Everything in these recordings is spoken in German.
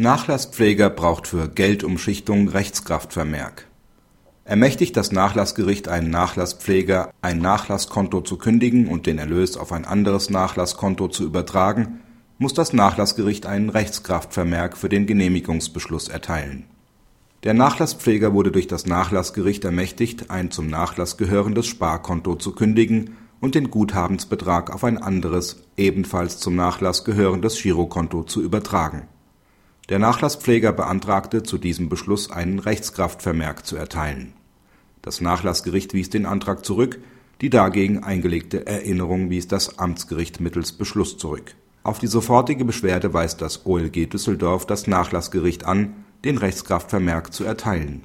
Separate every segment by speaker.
Speaker 1: Nachlasspfleger braucht für Geldumschichtung Rechtskraftvermerk. Ermächtigt das Nachlassgericht einen Nachlasspfleger, ein Nachlasskonto zu kündigen und den Erlös auf ein anderes Nachlasskonto zu übertragen, muss das Nachlassgericht einen Rechtskraftvermerk für den Genehmigungsbeschluss erteilen. Der Nachlasspfleger wurde durch das Nachlassgericht ermächtigt, ein zum Nachlass gehörendes Sparkonto zu kündigen und den Guthabensbetrag auf ein anderes, ebenfalls zum Nachlass gehörendes Girokonto zu übertragen der Nachlasspfleger beantragte zu diesem Beschluss einen Rechtskraftvermerk zu erteilen. Das Nachlassgericht wies den Antrag zurück, die dagegen eingelegte Erinnerung wies das Amtsgericht mittels Beschluss zurück. Auf die sofortige Beschwerde weist das OLG Düsseldorf das Nachlassgericht an, den Rechtskraftvermerk zu erteilen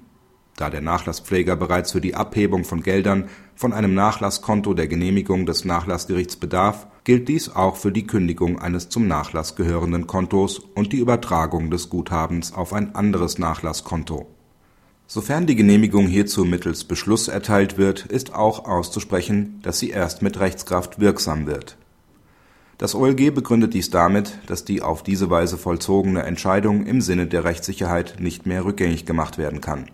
Speaker 1: da der Nachlasspfleger bereits für die Abhebung von Geldern von einem Nachlasskonto der Genehmigung des Nachlassgerichts bedarf, gilt dies auch für die Kündigung eines zum Nachlass gehörenden Kontos und die Übertragung des Guthabens auf ein anderes Nachlasskonto. Sofern die Genehmigung hierzu mittels Beschluss erteilt wird, ist auch auszusprechen, dass sie erst mit Rechtskraft wirksam wird. Das OLG begründet dies damit, dass die auf diese Weise vollzogene Entscheidung im Sinne der Rechtssicherheit nicht mehr rückgängig gemacht werden kann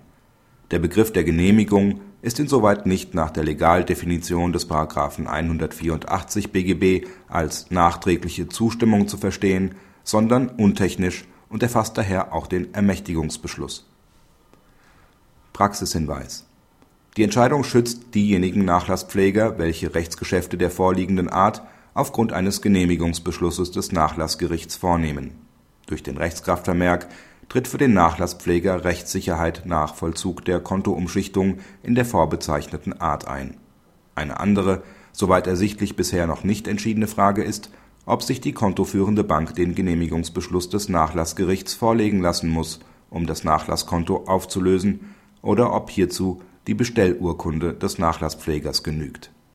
Speaker 1: der Begriff der Genehmigung ist insoweit nicht nach der Legaldefinition des § 184 BGB als nachträgliche Zustimmung zu verstehen, sondern untechnisch und erfasst daher auch den Ermächtigungsbeschluss. Praxishinweis Die Entscheidung schützt diejenigen Nachlasspfleger, welche Rechtsgeschäfte der vorliegenden Art aufgrund eines Genehmigungsbeschlusses des Nachlassgerichts vornehmen. Durch den Rechtskraftvermerk tritt für den Nachlasspfleger Rechtssicherheit nach Vollzug der Kontoumschichtung in der vorbezeichneten Art ein. Eine andere, soweit ersichtlich bisher noch nicht entschiedene Frage ist, ob sich die kontoführende Bank den Genehmigungsbeschluss des Nachlassgerichts vorlegen lassen muss, um das Nachlasskonto aufzulösen, oder ob hierzu die Bestellurkunde des Nachlasspflegers genügt